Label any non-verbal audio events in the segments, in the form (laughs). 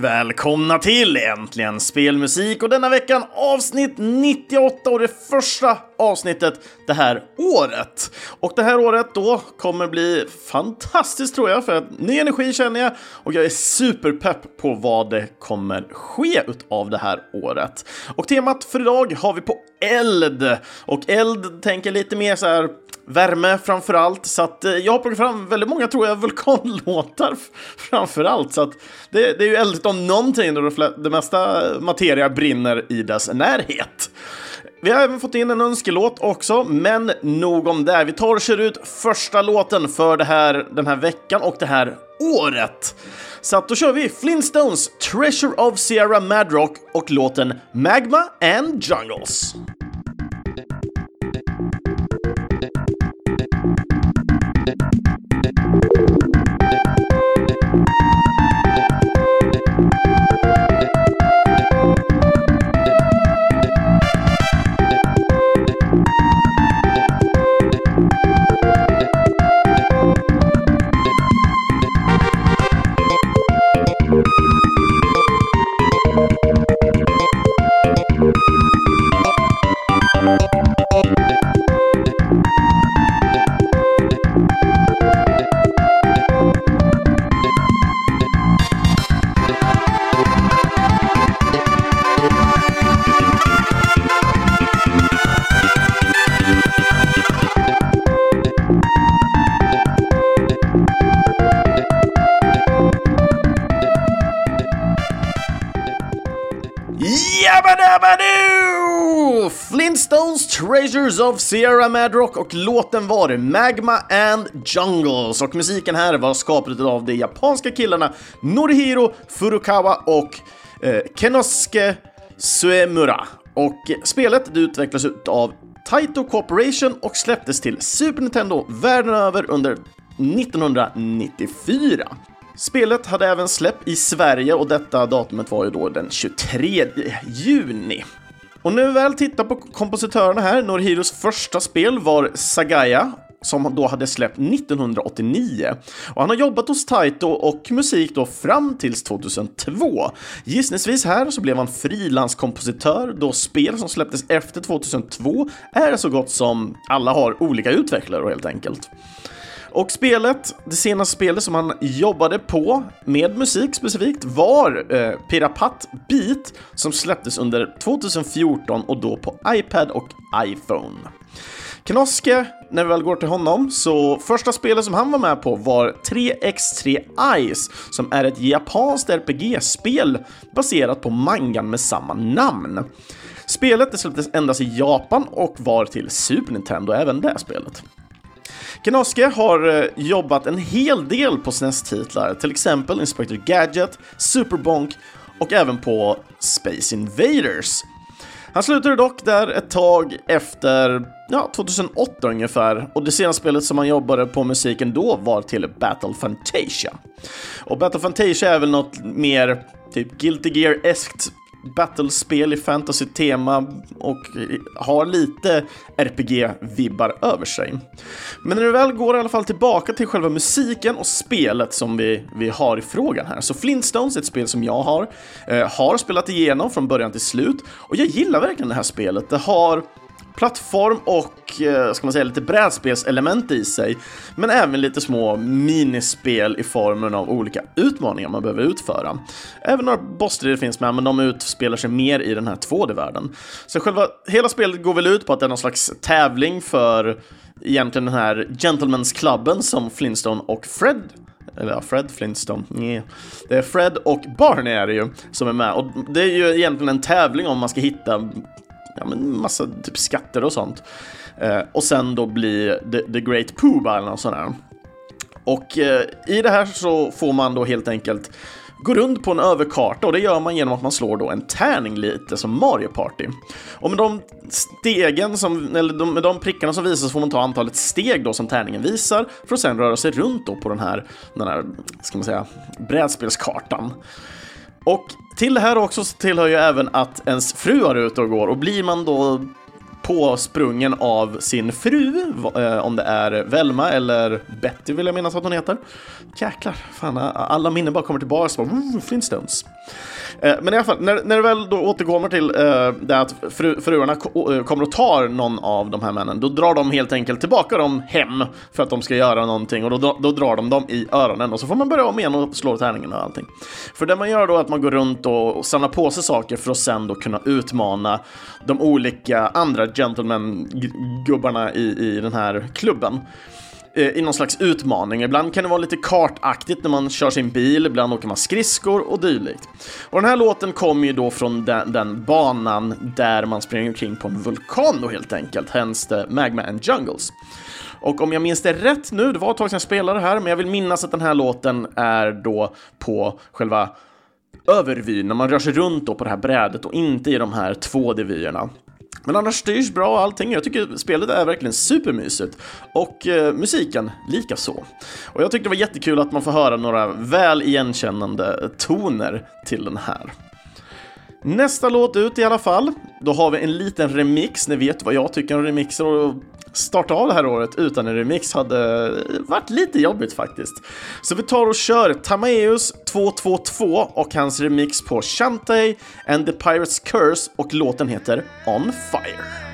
välkomna till Äntligen Spelmusik och denna veckan avsnitt 98 och det första avsnittet det här året. Och det här året då kommer bli fantastiskt tror jag för att ny energi känner jag och jag är superpepp på vad det kommer ske utav det här året. Och temat för idag har vi på eld och eld tänker lite mer så här värme framför allt. Så att eh, jag har plockat fram väldigt många, tror jag, (laughs) vulkanlåtar framför allt. Så att det, det är ju eldigt om någonting då det, det mesta materia brinner i dess närhet. Vi har även fått in en önskelåt också, men nog om det. Vi tar och kör ut första låten för det här, den här veckan och det här året. Så att då kör vi Flintstones Treasure of Sierra Madrock och låten Magma and Jungles. Babadoo! Flintstones Treasures of Sierra Madrock och låten var Magma and Jungles och musiken här var skapad av de japanska killarna Norihiro Furukawa och eh, Kenosuke Suemura. Och spelet det utvecklas av Taito Corporation och släpptes till Super Nintendo världen över under 1994. Spelet hade även släpp i Sverige och detta datumet var ju då den 23 juni. Och när vi väl tittar på kompositörerna här, Norhiros första spel var Sagaya som då hade släppt 1989. Och han har jobbat hos Taito och musik då fram tills 2002. Gissningsvis här så blev han frilanskompositör då spel som släpptes efter 2002 är så gott som alla har olika utvecklare helt enkelt. Och spelet, det senaste spelet som han jobbade på med musik specifikt var eh, Pirapat Beat som släpptes under 2014 och då på iPad och iPhone. Knoske, när vi väl går till honom, så första spelet som han var med på var 3x3 Ice som är ett japanskt RPG-spel baserat på mangan med samma namn. Spelet släpptes endast i Japan och var till Super Nintendo, även det spelet. Gnoske har eh, jobbat en hel del på SNES-titlar, till exempel Inspector Gadget, Superbonk och även på Space Invaders. Han slutade dock där ett tag efter ja, 2008 ungefär och det senaste spelet som han jobbade på musiken då var till Battle Fantasia. Och Battle Fantasia är väl något mer typ Guilty Gear-eskt battlespel i fantasy-tema och har lite RPG-vibbar över sig. Men när du väl går i alla fall tillbaka till själva musiken och spelet som vi, vi har i frågan här, så Flintstones är ett spel som jag har, eh, har spelat igenom från början till slut och jag gillar verkligen det här spelet. Det har plattform och eh, ska man säga, lite brädspelselement i sig, men även lite små minispel i formen av olika utmaningar man behöver utföra. Även några bossstrider finns med, men de utspelar sig mer i den här 2D-världen. Så själva, hela spelet går väl ut på att det är någon slags tävling för egentligen den här Gentlemen's Clubben som Flintstone och Fred eller ja, Fred Flintstone. Nej. Det är Fred och Barney är det ju som är med och det är ju egentligen en tävling om man ska hitta ja, men massa typ skatter och sånt. Eh, och sen då bli The, the Great Pooh eller något sånt där. Och eh, i det här så får man då helt enkelt gå runt på en överkarta och det gör man genom att man slår då en tärning lite som Mario Party. Och med de stegen som, eller de, med de prickarna som visas får man ta antalet steg då som tärningen visar för att sen röra sig runt då på den här, den här, ska man säga, brädspelskartan. Och till det här också så tillhör ju även att ens fru är ute och går. Och blir man då påsprungen av sin fru, eh, om det är Velma eller Betty vill jag minnas att hon heter. Jäklar, fan alla minnen bara kommer tillbaka, så bara, Flintstones. Eh, men i alla fall, när, när det väl då återkommer till eh, det att fru, fruarna ko eh, kommer och tar någon av de här männen, då drar de helt enkelt tillbaka dem hem för att de ska göra någonting och då, då drar de dem i öronen och så får man börja om igen och slå tärningen och allting. För det man gör då är att man går runt och samlar på sig saker för att sen då kunna utmana de olika andra gentleman-gubbarna i, i den här klubben. Eh, I någon slags utmaning. Ibland kan det vara lite kartaktigt när man kör sin bil, ibland åker man skridskor och dylikt. Och den här låten kommer ju då från den, den, banan där man springer omkring på en vulkan då helt enkelt, hence Magma and Jungles. Och om jag minns det rätt nu, det var ett tag sedan jag spelade det här, men jag vill minnas att den här låten är då på själva övervyn, när man rör sig runt då på det här brädet och inte i de här 2D-vyerna. Men annars styrs bra och allting. Jag tycker spelet är verkligen supermysigt. Och eh, musiken lika så. Och jag tyckte det var jättekul att man får höra några väl igenkännande toner till den här. Nästa låt ut i alla fall. Då har vi en liten remix. Ni vet vad jag tycker om remixer och starta av det här året utan en remix hade varit lite jobbigt faktiskt. Så vi tar och kör Tamaeus 222 och hans remix på Shantay and the Pirate's Curse och låten heter On Fire.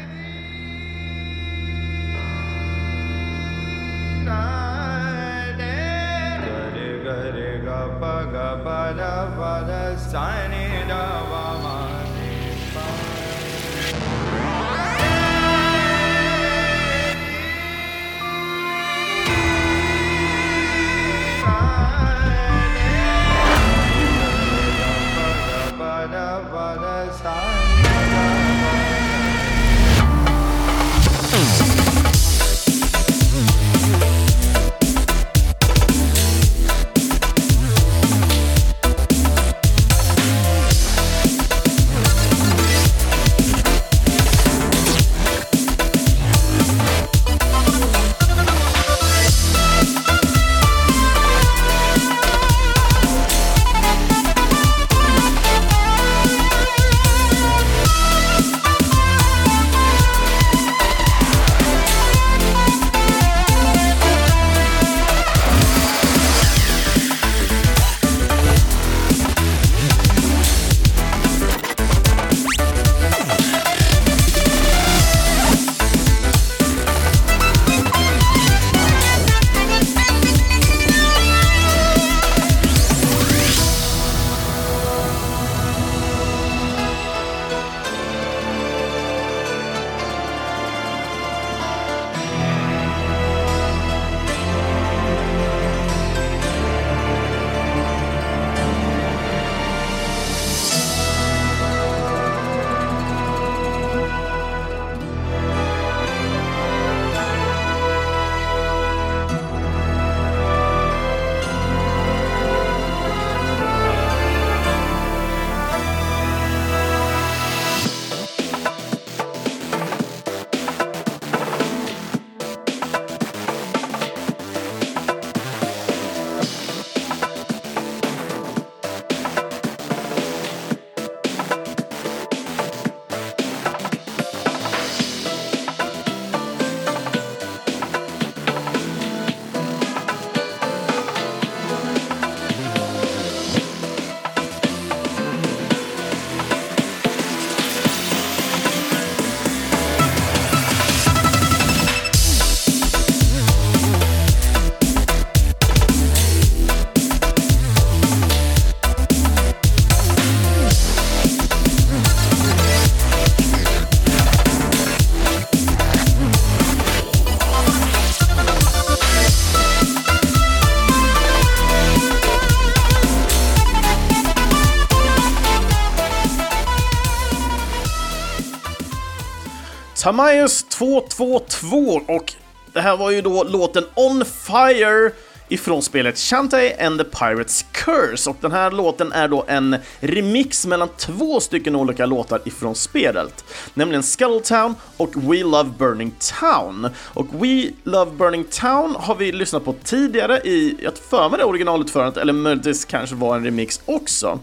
Tamaeus 222 och det här var ju då låten On Fire ifrån spelet Shantae and the Pirate's Curse och den här låten är då en remix mellan två stycken olika låtar ifrån spelet, nämligen Scuttletown och We Love Burning Town. Och We Love Burning Town har vi lyssnat på tidigare i, jag för mig det originalutförandet, eller möjligtvis kanske var en remix också.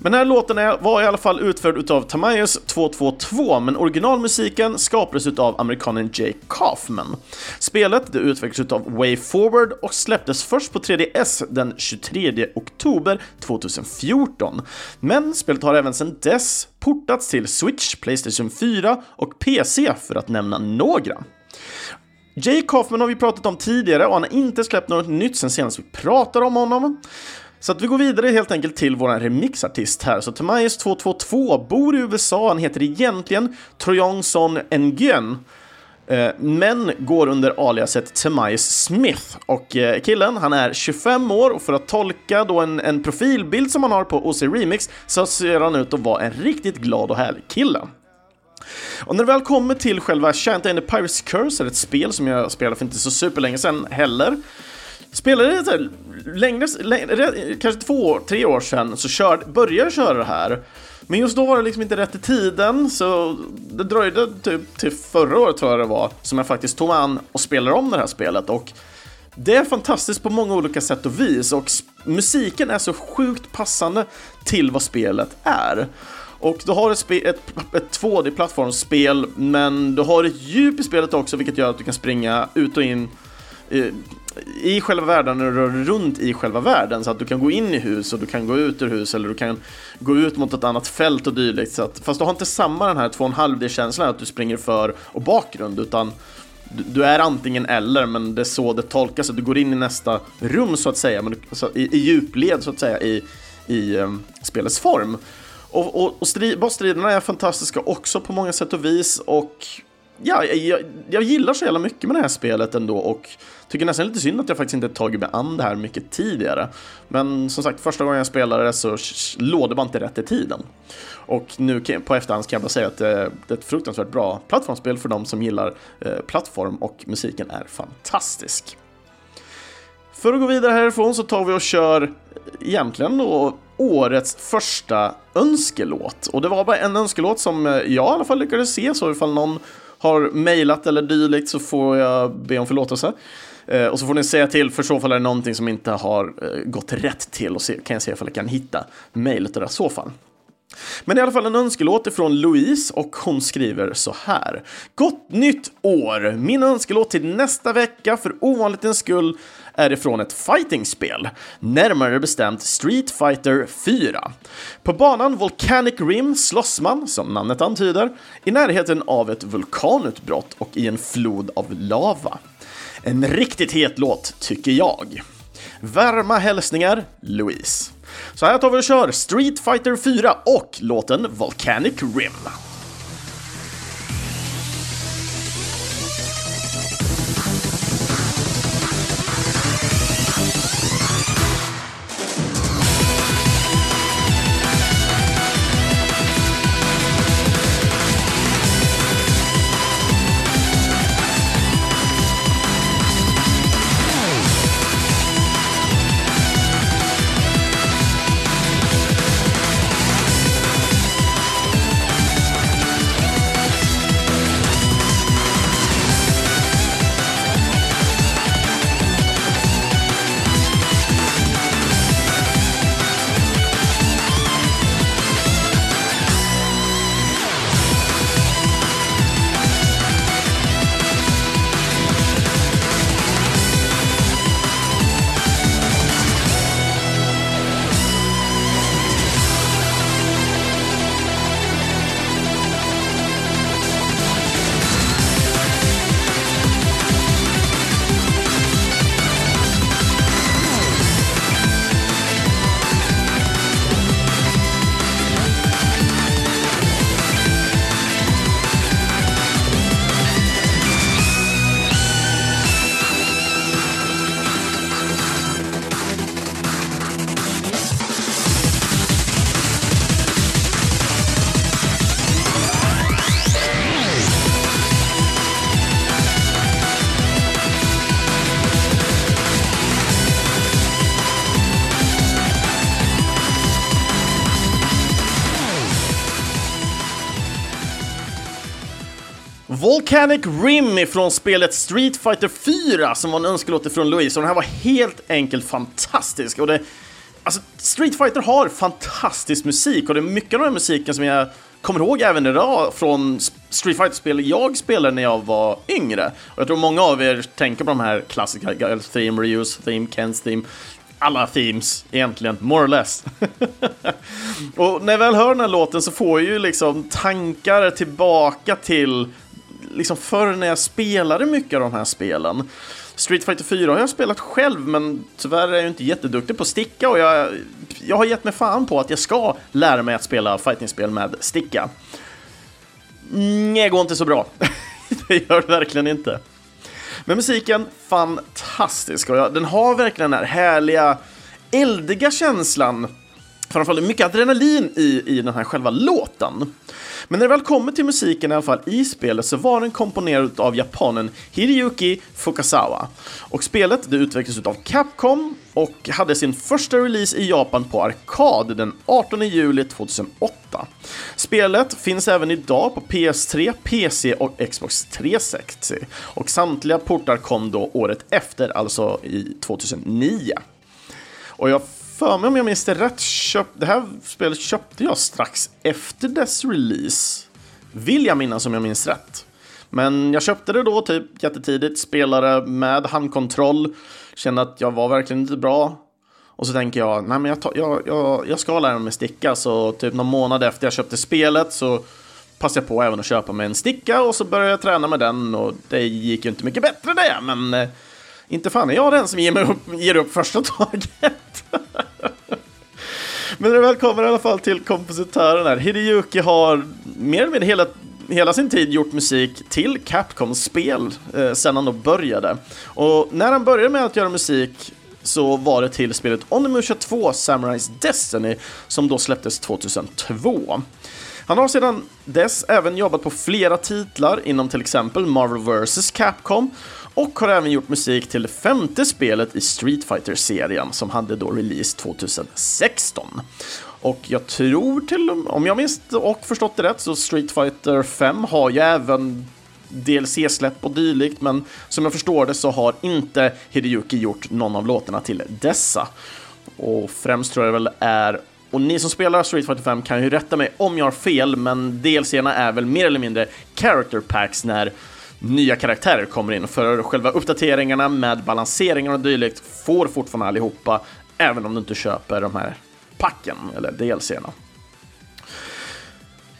Men den här låten är, var i alla fall utförd utav Tamayus 222, men originalmusiken skapades utav amerikanen Jay Kaufman. Spelet det utvecklades utav Way Forward och släpptes först på 3DS den 23 oktober 2014. Men spelet har även sedan dess portats till Switch, Playstation 4 och PC för att nämna några. Jay Kaufman har vi pratat om tidigare och han har inte släppt något nytt sen senast vi pratade om honom. Så att vi går vidare helt enkelt till våran remixartist här. Så Tamayes 222 bor i USA, han heter egentligen Troyongson Nguyen. Eh, men går under aliaset Tamayes Smith. Och eh, killen, han är 25 år och för att tolka då en, en profilbild som han har på OC Remix så ser han ut att vara en riktigt glad och härlig kille. Och när det väl kommer till själva Shanta and the Pirates Curse, är ett spel som jag spelade för inte så superlänge sedan heller, spelade det längre, längre, kanske två, tre år sedan, så kör, började jag köra det här. Men just då var det liksom inte rätt i tiden, så det dröjde typ till förra året tror jag det var, som jag faktiskt tog mig an och spelade om det här spelet. Och det är fantastiskt på många olika sätt och vis och musiken är så sjukt passande till vad spelet är. Och du har ett, ett, ett 2D-plattformsspel, men du har ett djup i spelet också, vilket gör att du kan springa ut och in i själva världen när du rör runt i själva världen så att du kan gå in i hus och du kan gå ut ur hus eller du kan gå ut mot ett annat fält och dylikt. Så att, fast du har inte samma den här 2,5D-känslan att du springer för och bakgrund utan du, du, är antingen eller men det är så det tolkas att du går in i nästa rum så att säga, men du, så, i, i djupled så att säga i, i um, spelets form. Och, och, och strid, bossstriderna är fantastiska också på många sätt och vis och ja, jag, jag gillar så jävla mycket med det här spelet ändå och tycker nästan lite synd att jag faktiskt inte tagit mig an det här mycket tidigare. Men som sagt, första gången jag spelade det så låg det bara inte rätt i tiden. Och nu på efterhand kan jag bara säga att eh, det är ett fruktansvärt bra plattformsspel för de som gillar eh, plattform och musiken är fantastisk. För att gå vidare härifrån så tar vi och kör eh, egentligen då årets första önskelåt. Och det var bara en önskelåt som jag i alla fall lyckades se, så ifall någon har mejlat eller dylikt så får jag be om förlåtelse. Eh, och så får ni säga till, för så fall är det någonting som inte har eh, gått rätt till och se, kan jag se ifall jag kan hitta mejlet i så fall. Men i alla fall en önskelåt ifrån Louise och hon skriver så här. Gott nytt år! Min önskelåt till nästa vecka för ovanlighetens skull är ifrån ett fightingspel, närmare bestämt Street Fighter 4. På banan Volcanic Rim slåss man, som namnet antyder, i närheten av ett vulkanutbrott och i en flod av lava. En riktigt het låt, tycker jag. Varma hälsningar, Louise. Så här tar vi och kör Street Fighter 4 och låten Volcanic Rim. Volcanic Rim från spelet Street Fighter 4 som var en önskelåt från Louise och den här var helt enkelt fantastisk och det Alltså, Street Fighter har fantastisk musik och det är mycket av den här musiken som jag kommer ihåg även idag från Street Fighter-spel jag spelade när jag var yngre. Och jag tror många av er tänker på de här klassiska, Girls Theme, Reuse, Theme, Kens Theme, alla themes egentligen, more or less. (laughs) och när jag väl hör den här låten så får jag ju liksom tankar tillbaka till liksom förr när jag spelade mycket av de här spelen. Street Fighter 4 har jag spelat själv, men tyvärr är jag inte jätteduktig på sticka och jag, jag har gett mig fan på att jag ska lära mig att spela fightingspel med sticka. Nej, det går inte så bra. (laughs) det gör det verkligen inte. Men musiken, fantastisk. Och jag, den har verkligen den här härliga, eldiga känslan. Framförallt mycket adrenalin i, i den här själva låten. Men när det väl kommer till musiken i alla fall i spelet så var den komponerad av japanen Hiroyuki Fukasawa. Och spelet det utvecklades av Capcom och hade sin första release i Japan på arkad den 18 juli 2008. Spelet finns även idag på PS3, PC och Xbox 360 och samtliga portar kom då året efter, alltså i 2009. Och jag för mig om jag minns det rätt, köp, det här spelet köpte jag strax efter dess release. Vill jag minnas om jag minns rätt. Men jag köpte det då typ jättetidigt, spelade med handkontroll, kände att jag var verkligen inte bra. Och så tänker jag, nej men jag, ta, jag, jag, jag ska lära mig sticka, så typ någon månad efter jag köpte spelet så passade jag på även att köpa mig en sticka och så började jag träna med den och det gick ju inte mycket bättre det, men eh, inte fan är jag den som ger, mig upp, ger upp första (laughs) taget. Men när det väl kommer i alla fall till kompositören här. Hideyuki har mer eller mindre hela, hela sin tid gjort musik till Capcom-spel eh, sedan han då började. Och när han började med att göra musik så var det till spelet Onimusha 2 Samurais Destiny som då släpptes 2002. Han har sedan dess även jobbat på flera titlar inom till exempel Marvel vs Capcom och har även gjort musik till det femte spelet i Street fighter serien som hade då release 2016. Och jag tror till, om jag minns och förstått det rätt, så Street Fighter 5 har ju även DLC-släpp och dylikt, men som jag förstår det så har inte Hideyuki gjort någon av låtarna till dessa. Och främst tror jag väl är och ni som spelar Street Fighter 5 kan ju rätta mig om jag har fel, men DLCerna är väl mer eller mindre character packs när nya karaktärer kommer in. För själva uppdateringarna med balanseringar och dylikt får fortfarande allihopa, även om du inte köper de här packen eller DLCerna.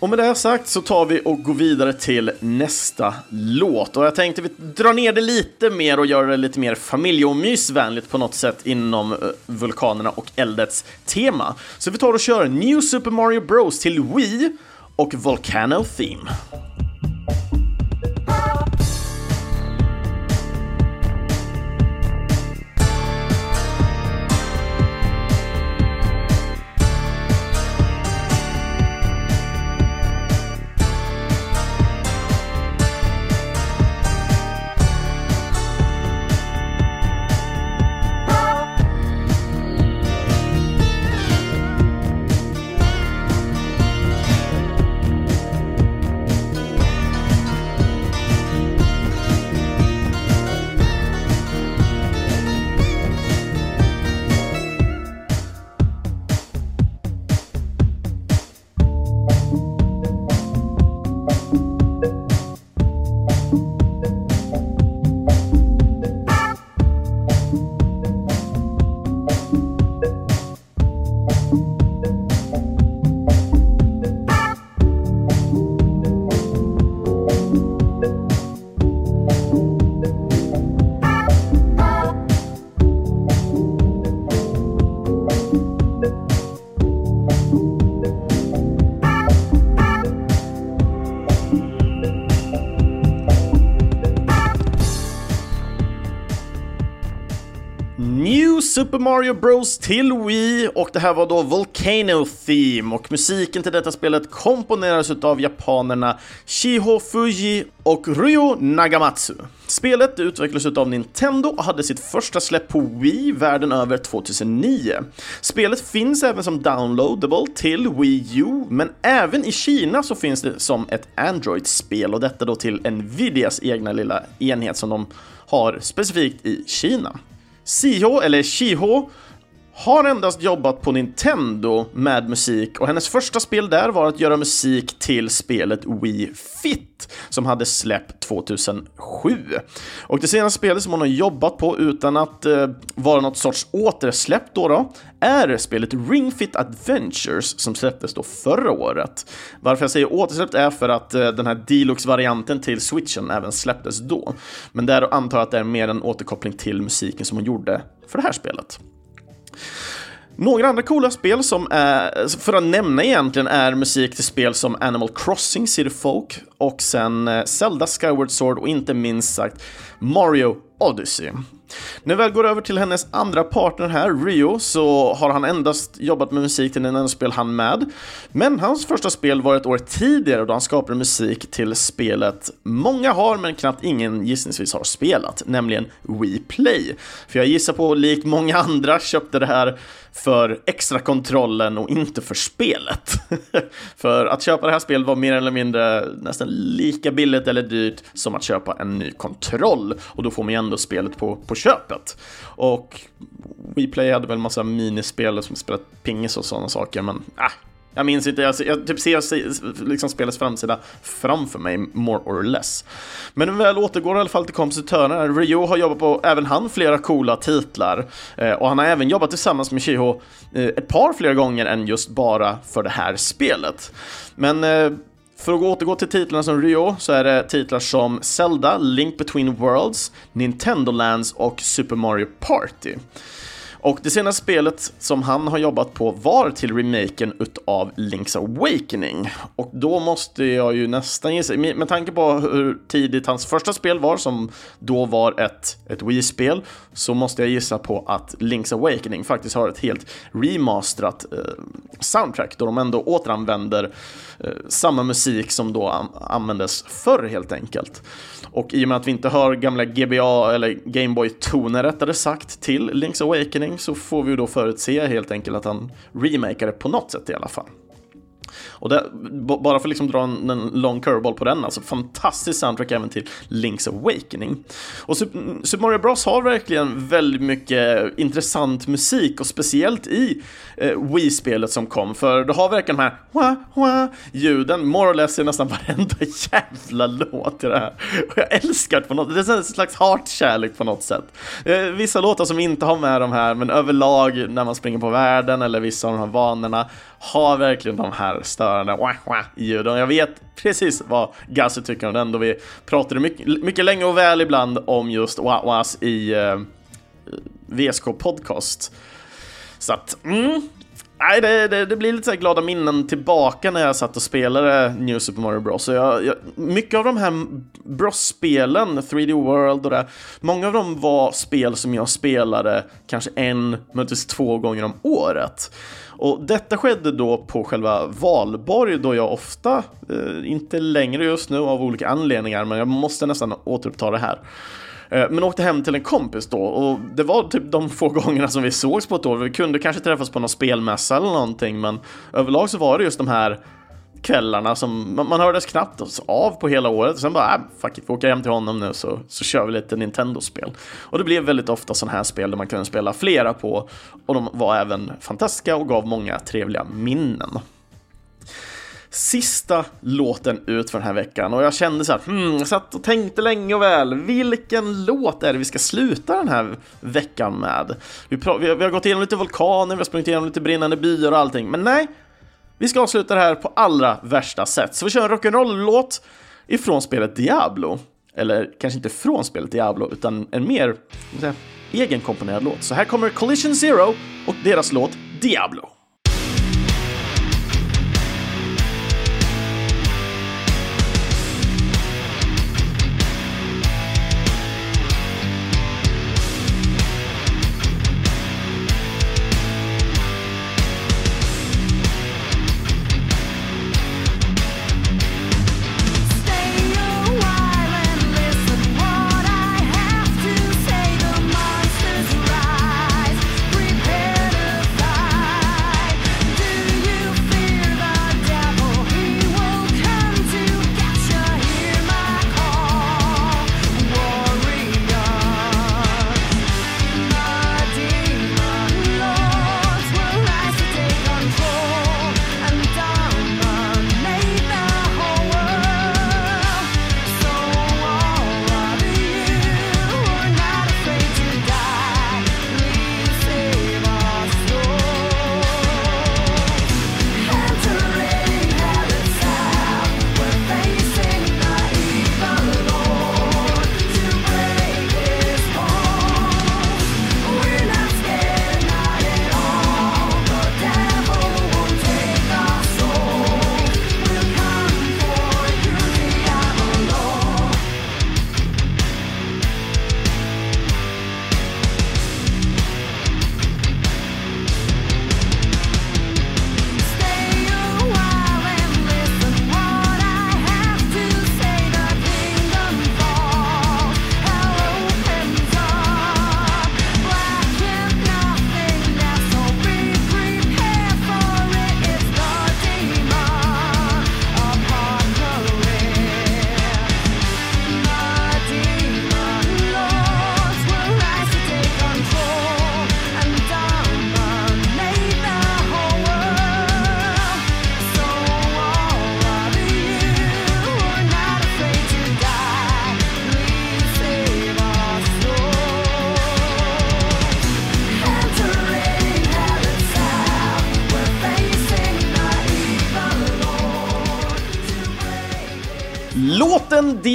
Och med det sagt så tar vi och går vidare till nästa låt. Och jag tänkte vi drar ner det lite mer och gör det lite mer familjeomysvänligt på något sätt inom eh, vulkanerna och eldets tema. Så vi tar och kör New Super Mario Bros till Wii och Volcano Theme. Super Mario Bros till Wii och det här var då Volcano Theme och musiken till detta spelet komponerades av japanerna Shiho Fuji och Ryo Nagamatsu. Spelet utvecklades av Nintendo och hade sitt första släpp på Wii världen över 2009. Spelet finns även som downloadable till Wii U, men även i Kina så finns det som ett Android-spel och detta då till Nvidias egna lilla enhet som de har specifikt i Kina. Siho, eller Shiho, har endast jobbat på Nintendo med musik och hennes första spel där var att göra musik till spelet Wii Fit som hade släppt 2007. Och det senaste spelet som hon har jobbat på utan att eh, vara något sorts återsläpp då, då är spelet Ring Fit Adventures som släpptes då förra året. Varför jag säger återsläppt är för att eh, den här Deluxe-varianten till Switchen även släpptes då. Men där antar jag att det är mer en återkoppling till musiken som hon gjorde för det här spelet. Några andra coola spel som är, för att nämna egentligen, är musik till spel som Animal Crossing, City Folk och sen eh, Zelda Skyward Sword och inte minst sagt Mario Odyssey. När vi väl går över till hennes andra partner här, Rio, så har han endast jobbat med musik till den enda spel han med. Men hans första spel var ett år tidigare då han skapade musik till spelet många har men knappt ingen gissningsvis har spelat, nämligen We Play. För jag gissar på, likt många andra, köpte det här för extra kontrollen och inte för spelet. (laughs) för att köpa det här spelet var mer eller mindre nästan lika billigt eller dyrt som att köpa en ny kontroll och då får man ju ändå spelet på, på köpet. Och WePlay hade väl massa minispel som spelat pingis och sådana saker, men äh, jag minns inte, jag, jag typ ser liksom spelets framsida framför mig, more or less. Men väl återgår i alla fall till kompositörerna. Rio har jobbat på, även han, flera coola titlar. Eh, och han har även jobbat tillsammans med Shiho eh, ett par fler gånger än just bara för det här spelet. Men eh, för att återgå till titlarna som Rio så är det titlar som Zelda, Link Between Worlds, Nintendo Lands och Super Mario Party. Och det senaste spelet som han har jobbat på var till remaken utav Link's Awakening. Och då måste jag ju nästan gissa, med tanke på hur tidigt hans första spel var, som då var ett, ett Wii-spel, så måste jag gissa på att Link's Awakening faktiskt har ett helt remasterat eh, soundtrack, då de ändå återanvänder eh, samma musik som då an användes förr helt enkelt. Och i och med att vi inte hör gamla GBA eller Gameboy-toner rättare sagt till Link's Awakening så får vi ju då förutse helt enkelt att han remakar det på något sätt i alla fall. Och det, bara för att liksom dra en, en lång curveball på den, alltså fantastisk soundtrack även till Link's Awakening. Och Super Mario Bros har verkligen väldigt mycket intressant musik och speciellt i eh, Wii-spelet som kom, för du har verkligen de här wah, wah, ljuden, more or less i nästan varenda (laughs) jävla låt i det här. Och jag älskar det på något det är en slags hatkärlek på något sätt. Eh, vissa låtar som inte har med de här, men överlag när man springer på världen eller vissa av de här vanorna har verkligen de här störande wah, wah, ljuden. Jag vet precis vad Gassi tycker om den, då vi pratade mycket, mycket länge och väl ibland om just wah, wahs i eh, VSK Podcast. Så att, mm, Nej, det, det, det, blir lite så glada minnen tillbaka när jag satt och spelade New Super Mario Bros. Så jag, jag, mycket av de här Bros-spelen, 3D World och det, många av dem var spel som jag spelade kanske en, möjligtvis två gånger om året. Och detta skedde då på själva valborg då jag ofta, eh, inte längre just nu av olika anledningar, men jag måste nästan återuppta det här. Eh, men åkte hem till en kompis då och det var typ de få (laughs) gångerna som vi sågs på ett år. Vi kunde kanske träffas på någon spelmässa eller någonting, men överlag så var det just de här kvällarna som man, man hördes knappt av på hela året. Sen bara, äh, fuck it, vi åker hem till honom nu så, så kör vi lite Nintendo-spel. Och det blev väldigt ofta sådana här spel där man kunde spela flera på och de var även fantastiska och gav många trevliga minnen. Sista låten ut för den här veckan och jag kände så här, hmm, jag satt och tänkte länge och väl, vilken låt är det vi ska sluta den här veckan med? Vi, vi, vi har gått igenom lite vulkaner, vi har sprungit igenom lite brinnande byar och allting, men nej, vi ska avsluta det här på allra värsta sätt. Så vi kör en rock'n'roll-låt ifrån spelet Diablo. Eller kanske inte från spelet Diablo, utan en mer säga, egenkomponerad låt. Så här kommer Collision Zero och deras låt Diablo.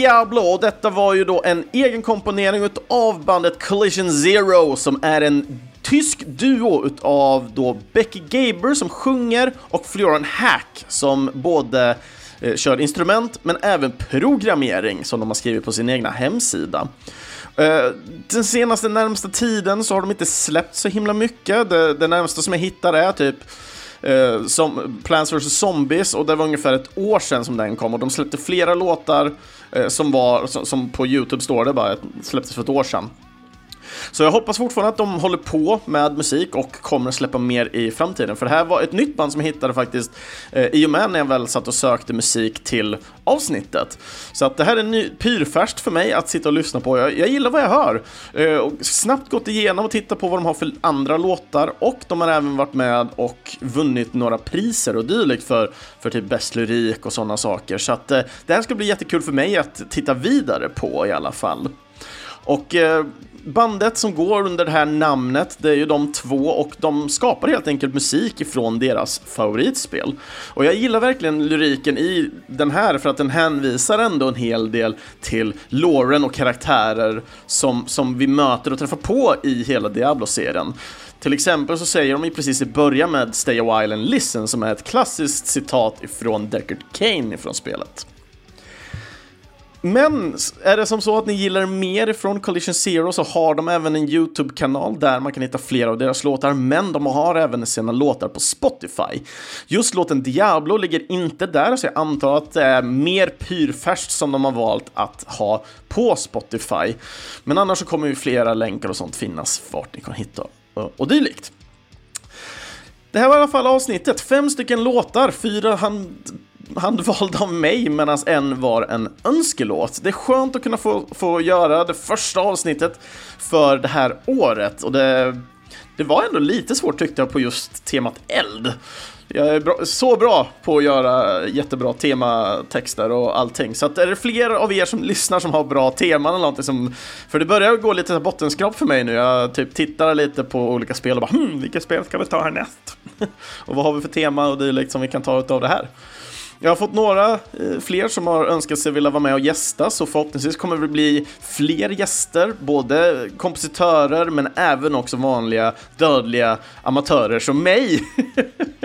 Diablo och detta var ju då en egen komponering av bandet Collision Zero som är en tysk duo utav då Becky Gaber som sjunger och Florian Hack som både eh, kör instrument men även programmering som de har skrivit på sin egna hemsida. Eh, den senaste närmsta tiden så har de inte släppt så himla mycket. Det, det närmaste som jag hittar är typ eh, som Plants vs Zombies och det var ungefär ett år sedan som den kom och de släppte flera låtar eh, som var, som, som, på Youtube står det bara, släpptes för ett år sedan. Så jag hoppas fortfarande att de håller på med musik och kommer att släppa mer i framtiden. För det här var ett nytt band som jag hittade faktiskt eh, i och med när jag väl satt och sökte musik till avsnittet. Så att det här är ny, pyrfärskt för mig att sitta och lyssna på. Jag, jag gillar vad jag hör. Eh, och snabbt gått igenom och tittat på vad de har för andra låtar och de har även varit med och vunnit några priser och dylikt för, för typ bäst lyrik och sådana saker. Så att eh, det här ska bli jättekul för mig att titta vidare på i alla fall. Och eh, bandet som går under det här namnet, det är ju de två och de skapar helt enkelt musik ifrån deras favoritspel. Och jag gillar verkligen lyriken i den här för att den hänvisar ändå en hel del till Lauren och karaktärer som, som vi möter och träffar på i hela Diablo-serien. Till exempel så säger de ju precis i början med Stay a while and listen som är ett klassiskt citat ifrån Deckard Kane ifrån spelet. Men är det som så att ni gillar mer från Collision Zero så har de även en YouTube-kanal där man kan hitta flera av deras låtar, men de har även sina låtar på Spotify. Just låten Diablo ligger inte där, så jag antar att det är mer pyrfärskt som de har valt att ha på Spotify. Men annars så kommer ju flera länkar och sånt finnas vart ni kan hitta eh, och dylikt. Det här var i alla fall avsnittet. Fem stycken låtar, fyra hand handvald av mig medan en var en önskelåt. Det är skönt att kunna få, få göra det första avsnittet för det här året och det, det var ändå lite svårt tyckte jag på just temat eld. Jag är bra, så bra på att göra jättebra tematexter och allting. Så att är det fler av er som lyssnar som har bra teman eller någonting som... För det börjar gå lite bottenskrap för mig nu. Jag typ tittar lite på olika spel och bara hmm, vilket spel ska vi ta härnäst? (laughs) och vad har vi för tema och dylikt som vi kan ta av det här? Jag har fått några eh, fler som har önskat sig vilja vara med och gästa, så förhoppningsvis kommer det bli fler gäster, både kompositörer men även också vanliga dödliga amatörer som mig.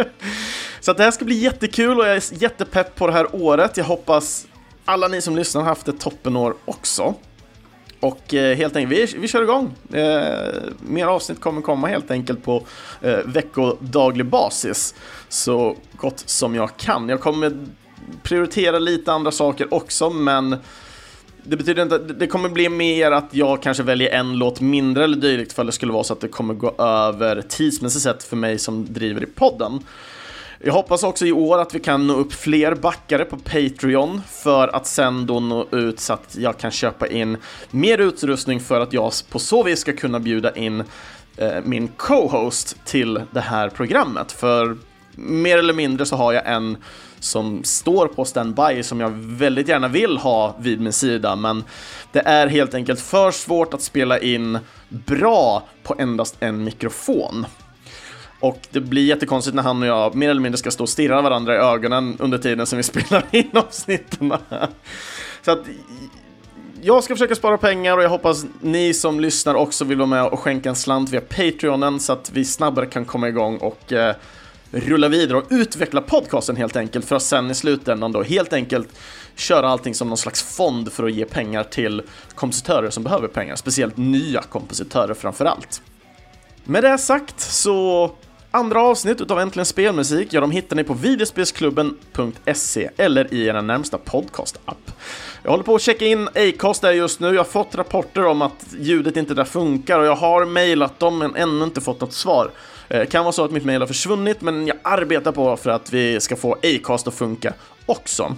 (laughs) så att det här ska bli jättekul och jag är jättepepp på det här året. Jag hoppas alla ni som lyssnar har haft ett toppenår också. Och eh, helt enkelt, vi, vi kör igång. Eh, mer avsnitt kommer komma helt enkelt på eh, veckodaglig basis. Så gott som jag kan. Jag kommer prioritera lite andra saker också, men det betyder inte att det kommer bli mer att jag kanske väljer en låt mindre eller dylikt för det skulle vara så att det kommer gå över tidsmässigt sett för mig som driver i podden. Jag hoppas också i år att vi kan nå upp fler backare på Patreon för att sen då nå ut så att jag kan köpa in mer utrustning för att jag på så vis ska kunna bjuda in eh, min co-host till det här programmet. För mer eller mindre så har jag en som står på standby som jag väldigt gärna vill ha vid min sida, men det är helt enkelt för svårt att spela in bra på endast en mikrofon. Och det blir jättekonstigt när han och jag mer eller mindre ska stå och stirra varandra i ögonen under tiden som vi (laughs) spelar in avsnitten. (laughs) Så att jag ska försöka spara pengar och jag hoppas ni som lyssnar också vill vara med och skänka en slant via Patreonen så att vi snabbare kan komma igång och eh, rulla vidare och utveckla podcasten helt enkelt för att sen i slutändan då helt enkelt köra allting som någon slags fond för att ge pengar till kompositörer som behöver pengar, speciellt nya kompositörer framför allt. Med det sagt så Andra avsnitt utav Äntligen Spelmusik, ja de hittar ni på videospelsklubben.se eller i er närmsta podcast-app. Jag håller på att checka in Acast där just nu, jag har fått rapporter om att ljudet inte där funkar och jag har mejlat dem men ännu inte fått något svar. Det eh, kan vara så att mitt mejl har försvunnit men jag arbetar på för att vi ska få Acast att funka också.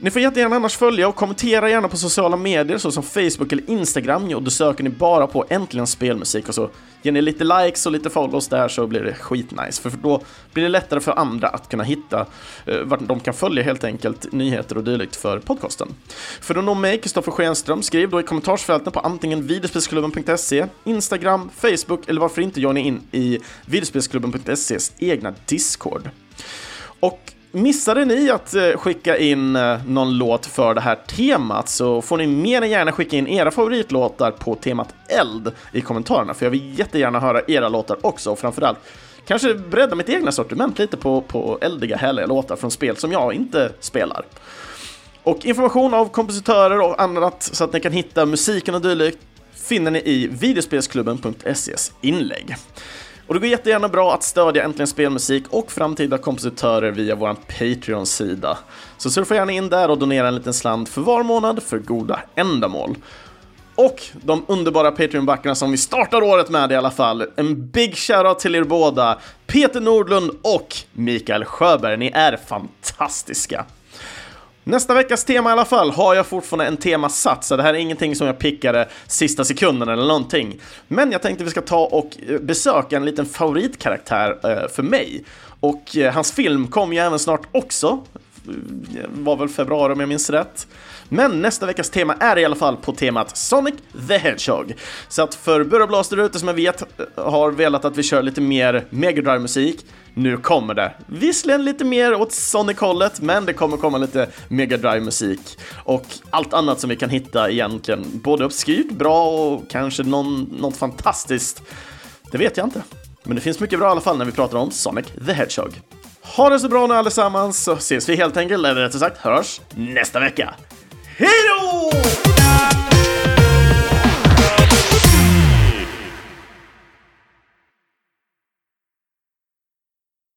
Ni får jättegärna annars följa och kommentera gärna på sociala medier såsom Facebook eller Instagram. Och då söker ni bara på Äntligen Spelmusik och så ger ni lite likes och lite follows där så blir det skitnice. För då blir det lättare för andra att kunna hitta eh, vart de kan följa helt enkelt nyheter och dylikt för podcasten. För att nå mig, Kristoffer Schenström, skriv då i kommentarsfälten på antingen videospelsklubben.se, Instagram, Facebook eller varför inte joina in i videospelsklubben.ses egna Discord. Och Missade ni att eh, skicka in eh, någon låt för det här temat så får ni mer än gärna skicka in era favoritlåtar på temat eld i kommentarerna, för jag vill jättegärna höra era låtar också och framförallt kanske bredda mitt egna sortiment lite på, på eldiga, härliga låtar från spel som jag inte spelar. Och information av kompositörer och annat så att ni kan hitta musiken och dylikt finner ni i videospelsklubben.ses inlägg. Och det går jättegärna bra att stödja Äntligen Spelmusik och framtida kompositörer via vår Patreon-sida. Så surfa gärna in där och donera en liten slant för var månad för goda ändamål. Och de underbara Patreon-backarna som vi startar året med i alla fall. En big shoutout till er båda, Peter Nordlund och Mikael Sjöberg. Ni är fantastiska! Nästa veckas tema i alla fall har jag fortfarande en tema satt, så det här är ingenting som jag pickade sista sekunden eller någonting. Men jag tänkte vi ska ta och eh, besöka en liten favoritkaraktär eh, för mig. Och eh, hans film kom ju även snart också, var väl februari om jag minns rätt. Men nästa veckas tema är i alla fall på temat Sonic the Hedgehog. Så att för Burra Blast ute som jag vet eh, har velat att vi kör lite mer Mega Drive musik nu kommer det. Visserligen lite mer åt Sonic-hållet, men det kommer komma lite Mega Drive-musik och allt annat som vi kan hitta egentligen. Både obskyrt, bra och kanske någon, något fantastiskt. Det vet jag inte. Men det finns mycket bra i alla fall när vi pratar om Sonic the Hedgehog. Ha det så bra nu allesammans så ses vi helt enkelt, eller rättare sagt hörs, nästa vecka. Hej då!